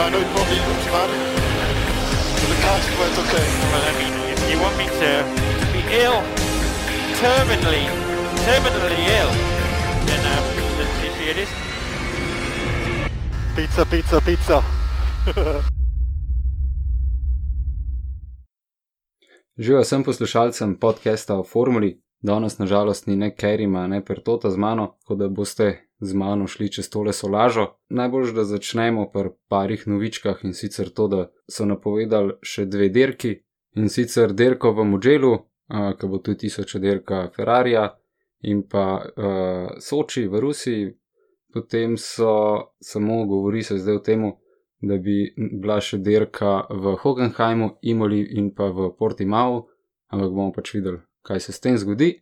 I know it probably looks bad. But the car's quite okay. Well, I mean, if you want me to be ill, terminally, terminally ill, then um, let's see see it is. Pizza, pizza, pizza. Živijo vsem poslušalcem podcasta o formuli. Danes, nažalost, ni ne Kerima, ne Pertota z mano, tako da boste z mano šli čez tole solažo. Najbolj, da začnemo pri parih novičkah in sicer to, da so napovedali še dve dirki in sicer dirko v Mugellu, ki bo tudi tisoča dirka Ferrarija in pa uh, Soči v Rusiji. Potem so samo govori se zdaj o tem, da bi bila še dirka v Hockenheimu, Imoli in pa v Portimao, ampak bomo pač videli, kaj se s tem zgodi.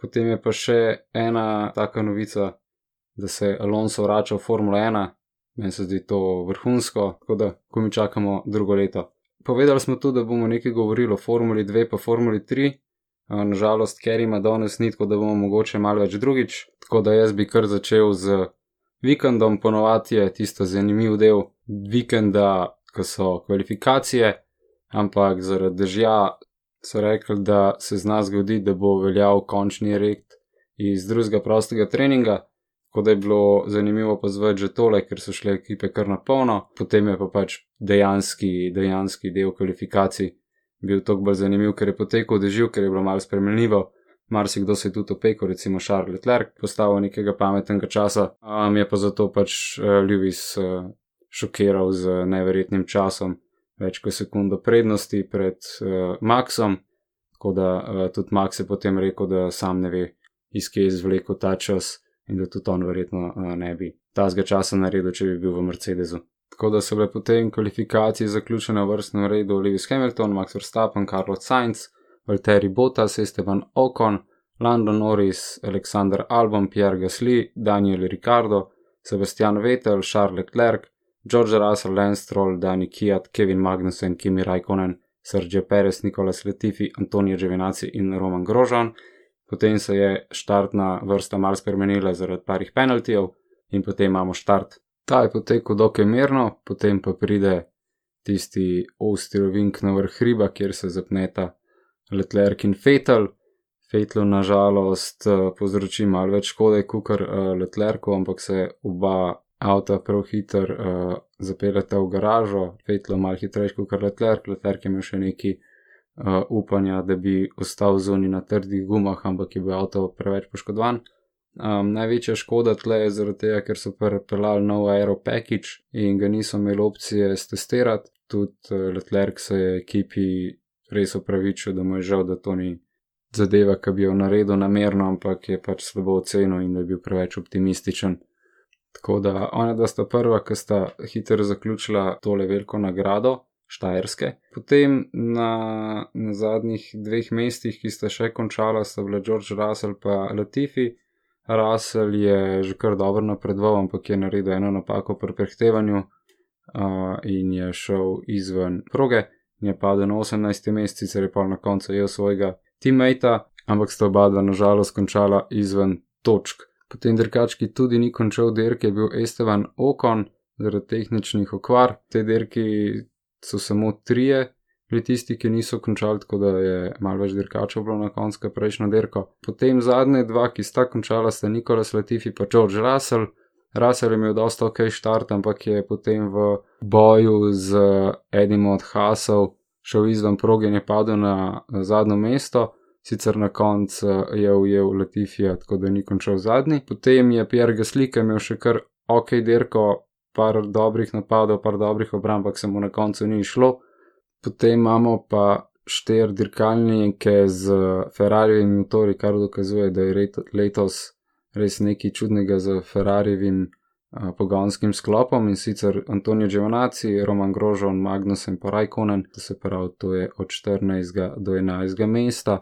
Potem je pa še ena taka novica, da se Alonso vrača v Formula 1, meni se zdi to vrhunsko, tako da, ko mi čakamo drugo leto. Povedali smo tudi, da bomo nekaj govorili o Formuli 2 pa Formuli 3. Nažalost, ker ima danes ni, tako da bomo mogoče malo več drugič, tako da jaz bi kar začel z vikendom, ponovadi je tisto zanimiv del vikenda, ko so kvalifikacije, ampak zaradi dežja so rekli, da se zna zgoditi, da bo veljal končni red iz drugega prostega treninga, tako da je bilo zanimivo pozvati že tole, ker so šle ekipe kar na polno, potem je pa pač dejanski, dejanski del kvalifikacij bil toliko bolj zanimiv, ker je potekel dežju, ker je bilo malo spremenljivo. Marsikdo se je tudi opekel, recimo Charles Leclerc, postavil nekega pametnega časa, um, je pa zato pač uh, Lewis uh, šokiral z neverjetnim časom, več kot sekundo prednosti pred uh, Maxom, tako da uh, tudi Max je potem rekel, da sam ne ve, iz kje je izvlekel ta čas in da tudi on verjetno uh, ne bi tazga časa naredil, če bi bil v Mercedesu. Tako da so bile potem kvalifikacije zaključene v vrstnem redu Lewis Hamilton, Max Verstappen, Carlos Sainz, Valtteri Bottas, Esteban Ocon, Lando Norris, Alexander Albon, Pierre Gasly, Daniel Ricciardo, Sebastian Vettel, Charles Leclerc, George Russell, Lance Stroll, Dani Kiat, Kevin Magnussen, Kimi Raikkonen, Sergio Perez, Nicolas Latifi, Antonio Giovinazzi in Roman Grožan. Potem se je štartna vrsta mal spremenila zaradi parih penaltijev in potem imamo štart Ta je potekel dokaj mirno, potem pa pride tisti ostri ovink na vrh hriba, kjer se zapneta Leclerc in Fetal. Fetlu nažalost povzroči malo več škode, kot kar Leclercu, ampak se oba avta prav hitro uh, zapeljata v garažo, Fetlu malo hitrejši kot Leclerc, Leclerc je imel še neki uh, upanja, da bi ostal zunaj na trdih gumah, ampak je bil avto preveč poškodovan. Um, največja škoda tle je zaradi tega, ker so pripeljali nov aero package in ga niso imeli opcije testirati. Tudi uh, Leclerc se je ekipi res opravičil, da mu je žal, da to ni zadeva, ki bi jo naredil namerno, ampak je pač slabo ocenil in da je bil preveč optimističen. Tako da ona dva sta prva, ki sta hitro zaključila tole veliko nagrado. Štajerske. Potem na, na zadnjih dveh mestih, ki sta še končala, sta bila George Russell in Latifi, Russell je že kar dobro napredoval, ampak je naredil eno napako pri prehtevanju uh, in je šel izven proge je padel na 18. mest, sicer je pa na koncu je svojega teammata, ampak sta oba dva nažalost končala izven točk. Potem dirkački tudi ni končal dirke, je bil Esteban Okon zaradi tehničnih okvar. Te dirki so samo trije, bili tisti, ki niso končali, tako da je malo več dirkačev bilo na koncu prejšnjo dirko. Potem zadnje dva, ki sta končala, sta Nikolas Latifi in George Russell. Russell je imel dosta ok štart, ampak je potem v boju z enim od hasov šel izven proge in je padel na zadnjo mesto. Sicer na koncu je ujel Latifija, tako da ni končal zadnji. Potem je Pierre Gasly, ki je imel še kar ok dirko, par dobrih napadov, par dobrih obramb, ampak se mu na koncu ni šlo. Potem imamo pa štiri dirkalnike z Ferrarijevimi motori, kar dokazuje, da je letos res nekaj čudnega z Ferrarijevim uh, pogonskim sklopom in sicer Antonijo Giovanazzi, Roman Grožon, Magnusen pa Rajkonen, to se pravi, to je od 14. do 11. mesta.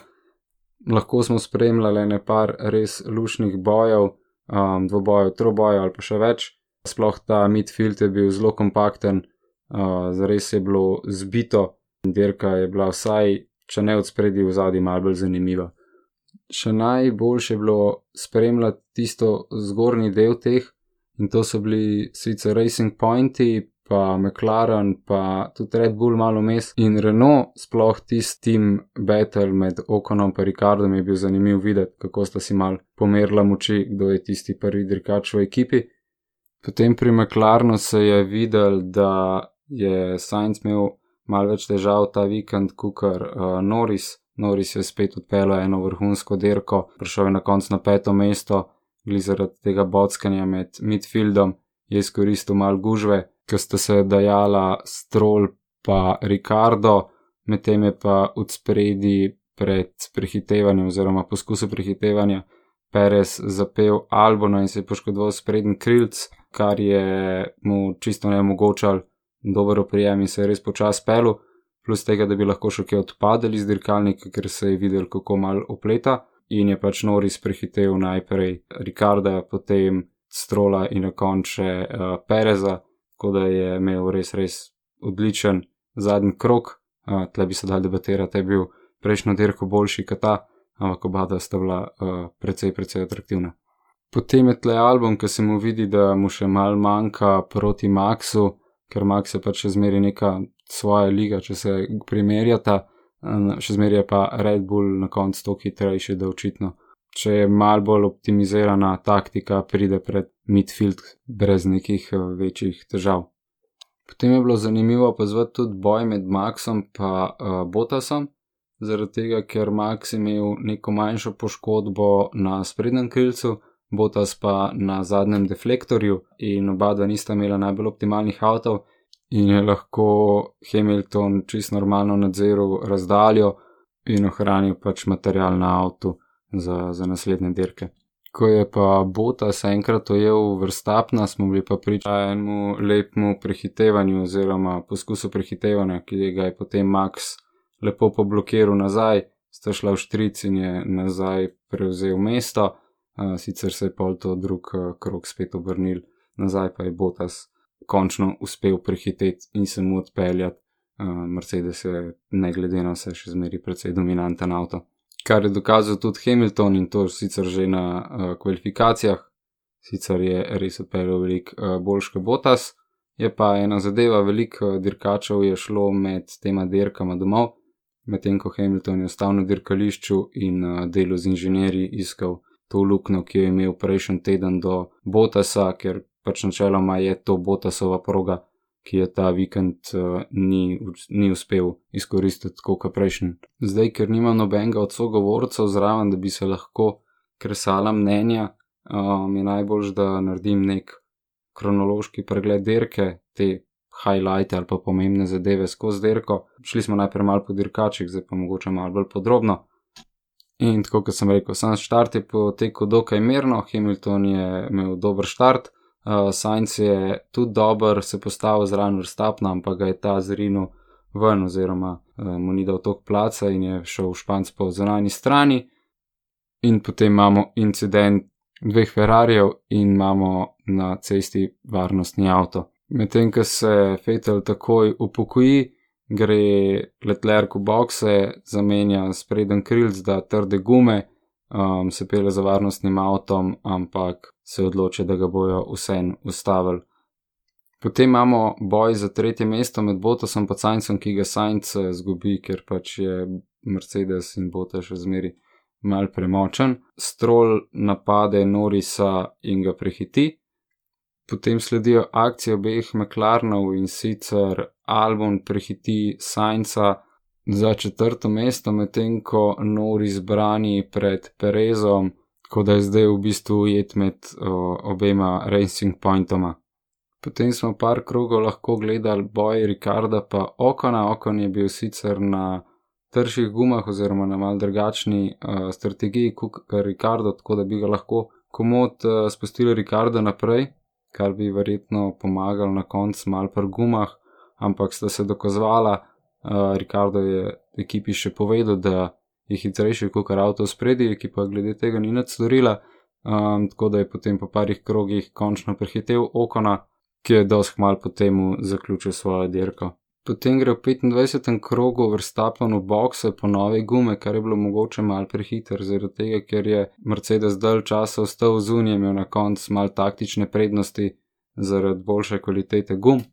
Lahko smo spremljali nekaj res lušnih bojev, um, dvobojev, trobojev ali pa še več. Sploh ta midfield je bil zelo kompakten, uh, zares je bilo zbito dirka je bila vsaj, če ne od spredi, v zadnji malce bolj zanimiva. Še najboljše je bilo spremljati tisto zgornji del teh, in to so bili sicer Racing Pointi, pa McLaren, pa tudi Red Bull malo mes in Renault, sploh tisti tim battle med Okonom in Ricardom je bil zanimiv videti, kako sta si mal pomerila moči, kdo je tisti prvi dirkač v ekipi. Potem pri McLarenu se je videl, da je Sainz imel malo več težav ta vikend, kot uh, Norris. Norris je spet odpeljal eno vrhunsko dirko, prišel je na koncu na peto mesto, glede zaradi tega bockanja med midfieldom, je izkoristil malo gužve, ki sta se dajala Stroll pa Ricardo, medtem je pa od spredi pred prehitevanjem oziroma poskusu prehitevanja Perez zapel Albono in se je poškodoval sprednji krilc, kar je mu čisto neomogočal dober oprijem in se je res počas pelu, plus tega, da bi lahko še kaj odpadali iz dirkalnika, ker se je videl, kako mal opleta in je pač Noris prehitev najprej Rikarda, potem Strola in na koncu uh, Pereza, tako da je imel res, res odličen zadnji krok. Uh, tle bi se dal debatirati, je bil prejšnjo dirko boljši kot ta, ampak oba sta bila uh, precej, precej atraktivna. Potem je tle album, ki se mu vidi, da mu še mal manjka proti Maxu, ker Max je pač še zmeri neka svoja liga, če se primerjata še zmeraj je pa Red Bull na koncu to hitrejši, da očitno, če je mal bolj optimizirana taktika, pride pred midfield brez nekih eh, večjih težav. Potem je bilo zanimivo pozvati tudi boj med Maxom in uh, Botasom, zaradi tega, ker Max imel neko manjšo poškodbo na sprednjem krilcu, Botas pa na zadnjem deflektorju in oba dva nista imela najbolj optimalnih avtomobilov in je lahko Hamilton čisto normalno nadziral razdaljo in ohranil pač material na avtu za, za naslednje dirke. Ko je pa Bota se enkrat ojel vrstapna, smo bili pa priča enemu lepemu prehitevanju oziroma poskusu prehitevanja, ki ga je potem Max lepo poblokiral nazaj, sta šla v štric in je nazaj prevzel mesto, sicer se je pol to drug krok spet obrnil, nazaj pa je Botas končno uspel prehiteti in se mu odpeljati. Mercedes je, ne glede na vse, še zmeraj precej dominanten avto. Kar je dokazal tudi Hamilton in to sicer že na uh, kvalifikacijah, sicer je res odpeljal veliko uh, boljš kot Botas, je pa ena zadeva, veliko uh, dirkačev je šlo med tema dirkama domov, medtem ko Hamilton je ostal na dirkališču in uh, delo z inženirji iskal to luknjo, ki jo je imel prejšnji teden do Botasa, ker pač načeloma je to Botasova proga, ki je ta vikend uh, ni, ni uspel izkoristiti kot prejšnji. Zdaj, ker nima nobenega od sogovorcev zraven, da bi se lahko kresala mnenja, um, je najbolj, da naredim nek kronološki pregled dirke, te highlighte ali pa pomembne zadeve skozi dirko. Šli smo najprej malo po dirkačih, zdaj pa mogoče malo bolj podrobno. In tako kot sem rekel, sam štart je potekel dokaj mirno, Hamilton je imel dober štart, Uh, Sajenc je tudi dober, se postavil zraven vrstapna, ampak ga je ta zrinil ven, oziroma uh, mu ni dal tok placa in je šel v Španc po zunanji strani. In potem imamo incident dveh Ferrarijev in imamo na cesti varnostni avto. Medtem, ko se Fetel takoj upokoji, gre Letler v boxe, zamenja spreden krilc, da trde gume, um, se pele za varnostnim avtom, ampak se odloči, da ga bojo vsem ustavili. Potem imamo boj za tretje mesto med Botosom in Sajencem, ki ga Sajnc eh, zgubi, ker pač je Mercedes in Botas še zmeri mal premočen. Stroll napade Norisa in ga prehiti. Potem sledijo akcije obeh McLarenov in sicer Albon prehiti Sajnca za četrto mesto, medtem ko Noris brani pred Perezom, tako da je zdaj v bistvu ujet med o, obema racing pointoma. Potem smo par krogov lahko gledali boj Rikarda pa Okona. Okon je bil sicer na tržjih gumah oziroma na mal drugačni uh, strategiji kot Rikardo, tako da bi ga lahko komod uh, spustili Rikarda naprej. Kar bi verjetno pomagalo na koncu mal pri gumah, ampak sta se dokazovala, uh, Ricardo je ekipi še povedal, da je hitrejši kot avto spredi, ekipa glede tega ni nič storila, um, tako da je potem po parih krogih končno prehitev Okona, ki je dosk mal potem zaključil svojo dirko. Potem gre v 25. krogu vrstapen v bokse po nove gume, kar je bilo mogoče mal prehiter, zaradi tega, ker je Mercedes dalj časa ostal zunaj, imel na koncu mal taktične prednosti zaradi boljše kvalitete gum.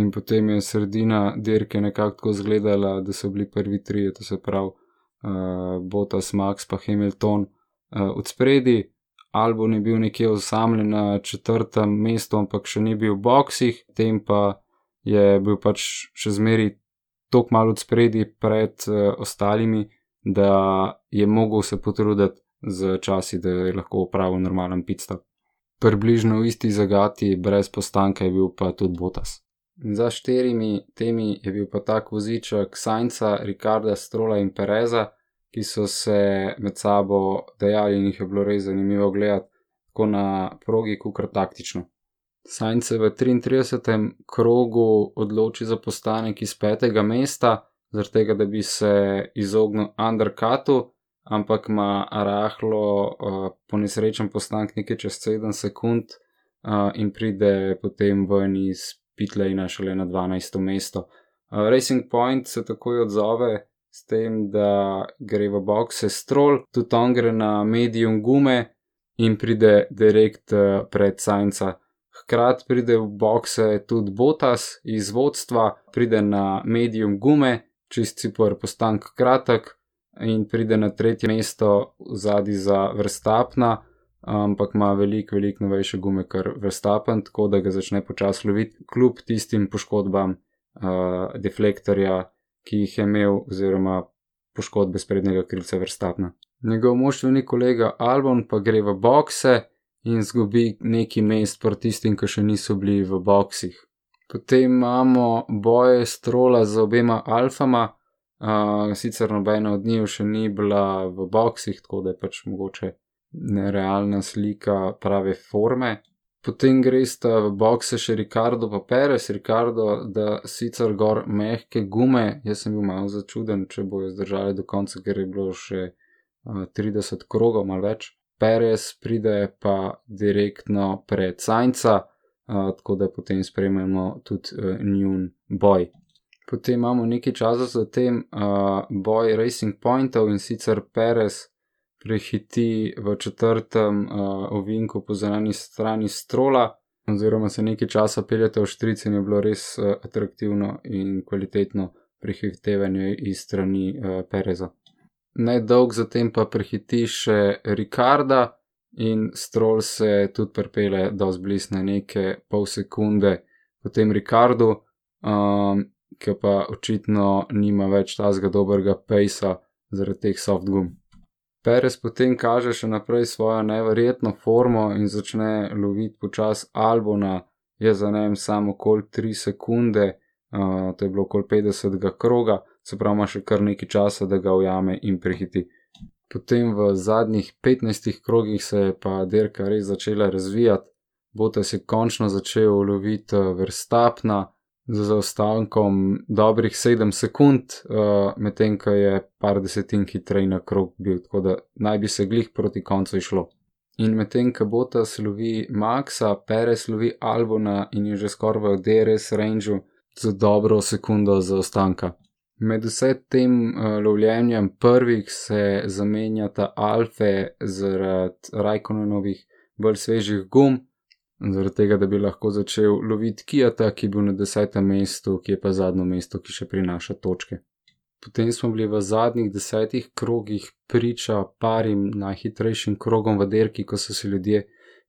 In potem je sredina dirke nekako tako izgledala, da so bili prvi tri, to se pravi uh, Bottas, Max pa Hamilton uh, od spredi. Albon je bil nekje osamljen na četrtem mestu, ampak še ni bil v boksih, tem pa je bil pač še zmeri tok malo spredi pred uh, ostalimi, da je mogel se potruditi z časi, da je lahko upravil normalen pitstop. Približno v isti zagati, brez postanka, je bil pa tudi Botas. Za štirimi temi je bil pa tak voziček Sajnca, Rikarda, Strola in Pereza, ki so se med sabo dejali in jih je bilo res zanimivo gledati, tako na progi, kot kar taktično. Sainz se v 33. krogu odloči za postanek iz petega mesta, zaradi tega, da bi se izognil undercutu, ampak ima rahlo uh, ponesrečen postanek nekaj čez 7 sekund uh, in pride potem ven iz Pitlejna šele na 12. mesto. Uh, Racing Point se takoj odzove s tem, da gre v boxe strol, tudi on gre na medium gume in pride direkt uh, pred Sainca. Hkrati pride v boxe tudi Botas iz vodstva, pride na medium gume, čist cipor postank kratek in pride na tretje mesto zadnji za vrstapna, ampak ima veliko, veliko novejše gume, kar vrstapen, tako da ga začne počasi loviti, kljub tistim poškodbam uh, deflektorja, ki jih je imel, oziroma poškodbe sprednjega krilca vrstapna. Njegov moštveni kolega Albon pa gre v boxe in zgubi neki mest proti tistim, ki še niso bili v boksih. Potem imamo boje strola z obema alfama, uh, sicer nobena od njih še ni bila v boksih, tako da je pač mogoče nerealna slika prave forme. Potem gresta v bokse še Ricardo pa Perez, Ricardo, da sicer gor mehke gume, jaz sem bil malo začuden, če bojo zdržali do konca, ker je bilo še uh, 30 krogov, malo več. Perez pride pa direktno pred Sajnca, uh, tako da potem spremljamo tudi uh, njun boj. Potem imamo nekaj časa za tem uh, boj Racing Pointov in sicer Perez prehiti v četrtem uh, ovinku po zunanji strani strola, oziroma se nekaj časa peljete v štrici in je bilo res uh, atraktivno in kvalitetno prehitevanje iz strani uh, Pereza nedolg zatem pa prehiti še Rikarda in Stroll se tudi prepele do zblisne neke pol sekunde potem Rikardu, um, ki pa očitno nima več tazga dobrega pejsa zaradi teh soft gum. Perez potem kaže še naprej svojo neverjetno formo in začne loviti počas Albona, je za njem samo okoli 3 sekunde, uh, to je bilo okoli 50. kroga, se pravi, ima še kar nekaj časa, da ga ujame in prehiti. Potem v zadnjih 15 krogih se je pa dirka res začela razvijati, Botas je končno začel loviti eh, vrstapna z zaostankom dobrih 7 sekund, uh, medtem ko je par desetin hitrej na krog bil, tako da naj bi se glih proti koncu išlo. In medtem ko Botas lovi Maxa, Perez lovi Albona in je že skoraj v DRS rangeu z dobro sekundo zaostanka. Med vse tem uh, lovljenjem prvih se zamenjata alfe zaradi Rajkonovih bolj svežih gum, zaradi tega, da bi lahko začel loviti Kijata, ki je bil na desetem mestu, ki je pa zadnjo mesto, ki še prinaša točke. Potem smo bili v zadnjih desetih krogih priča parim najhitrejšim krogom v derki, ko so se ljudje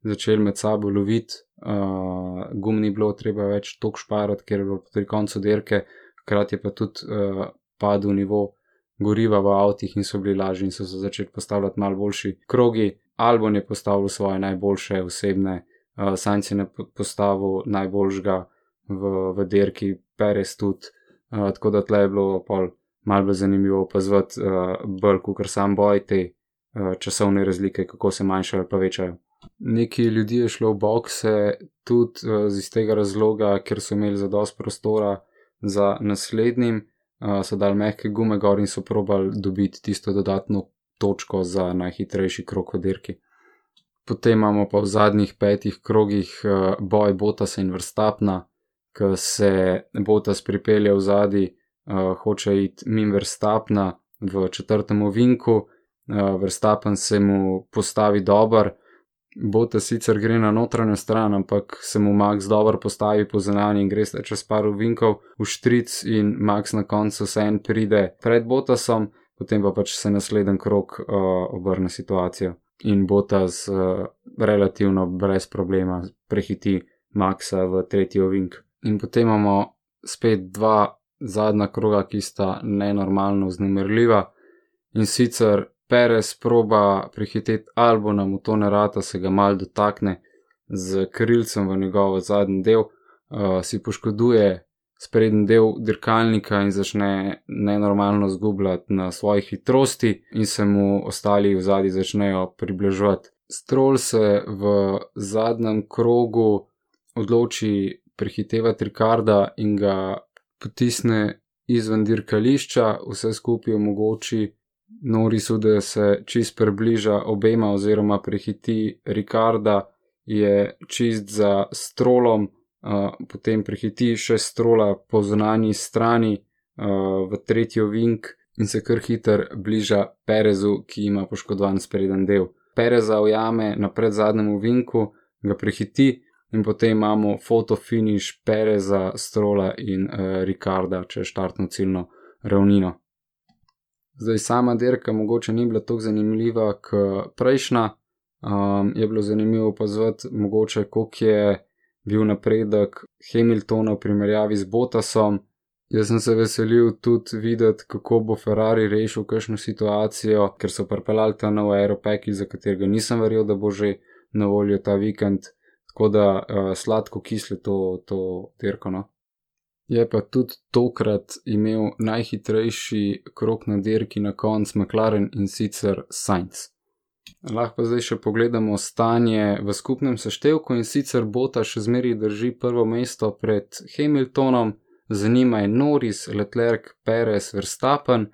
začeli med sabo loviti, uh, gum ni bilo treba več tok šparati, ker je bilo pri koncu derke hkrati je pa tudi uh, padel nivo goriva v avtih in so bili lažji in so se začeli postavljati malo boljši krogi. Albon je postavil svoje najboljše osebne, uh, Sainz je postavil najboljšega v, v derki, Perez tudi, uh, tako da tle je bilo pol bolj zanimivo opazovati uh, bolj, kot sam boj te uh, časovne razlike, kako se manjšajo pa večajo. Neki ljudi je šlo v bokse tudi uh, iz tega razloga, ker so imeli zadost prostora za naslednjim, uh, so dal mehke gume gor in so probali dobiti tisto dodatno točko za najhitrejši krok v dirki. Potem imamo pa v zadnjih petih krogih uh, boj Botasa in Vrstapna, ki se Botas pripelje v zadnji, uh, hoče iti mimo Vrstapna v četrtem ovinku, uh, Vrstapen se mu postavi dober. Bota sicer gre na notranjo stran, ampak se mu Max dobro postavi po zunanji in gre čez par uvinkov v štric in Max na koncu se en pride pred Botasom, potem pa pač se naslednji krok uh, obrne situacijo in Botas uh, relativno brez problema prehiti Maxa v tretji ovink. In potem imamo spet dva zadnja kroga, ki sta nenormalno vznemirljiva in sicer Perez proba prehiteti Albona, mu to ne rata, se ga mal dotakne z krilcem v njegov zadnji del, uh, si poškoduje sprednji del dirkalnika in začne nenormalno zgubljati na svoji hitrosti, in se mu ostali v zadnji začnejo približati. Strol se v zadnjem krogu odloči prehitevati Rikarda in ga potisne izven dirkališča, vse skupaj omogoči Norisu, da se čist približa obema oziroma prehiti Rikarda, je čist za strolom, uh, potem prehiti še strola po zunanji strani uh, v tretji ovink in se kar hiter bliža Perezu, ki ima poškodovan spreden del. Pereza ujame na predzadnjem ovinku, ga prehiti in potem imamo fotofiniš Pereza, strola in uh, Rikarda čez štartno ciljno ravnino. Zdaj, sama dirka mogoče ni bila tako zanimiva kot prejšnja. Um, je bilo zanimivo opazovati, mogoče, koliko je bil napredek Hamiltona v primerjavi z Botasom. Jaz sem se veselil tudi videti, kako bo Ferrari rešil kakšno situacijo, ker so pripeljali ta nov aeropeki, za katerega nisem verjel, da bo že na voljo ta vikend. Tako da uh, sladko kisle to, to dirko. No? Je pa tudi tokrat imel najhitrejši krok na dirki na koncu McLaren in sicer Sainz. Lahko pa zdaj še pogledamo stanje v skupnem seštevku in sicer Bota še zmeri drži prvo mesto pred Hamiltonom, za njima je Norris, Leclerc, Perez, Verstappen,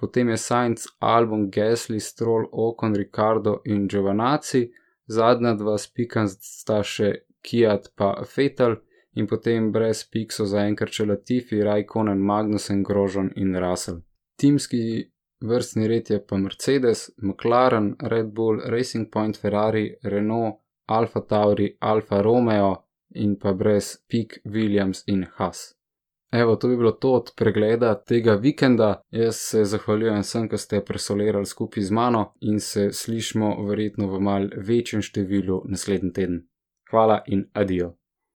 potem je Sainz, Albon, Gasly, Stroll, Ocon, Ricardo in Giovanazzi, zadnja dva spika sta še Kiat pa Fetal in potem brez pik so zaenkrat še Latifi, Raikkonen, Magnussen, Grožon in Russell. Timski vrstni red je pa Mercedes, McLaren, Red Bull, Racing Point, Ferrari, Renault, Alfa Tauri, Alfa Romeo in pa brez pik Williams in Haas. Evo, to bi bilo to od pregleda tega vikenda. Jaz se zahvaljujem vsem, ki ste presolirali skupaj z mano in se slišmo verjetno v mal večjem številu naslednji teden. Hvala in adijo.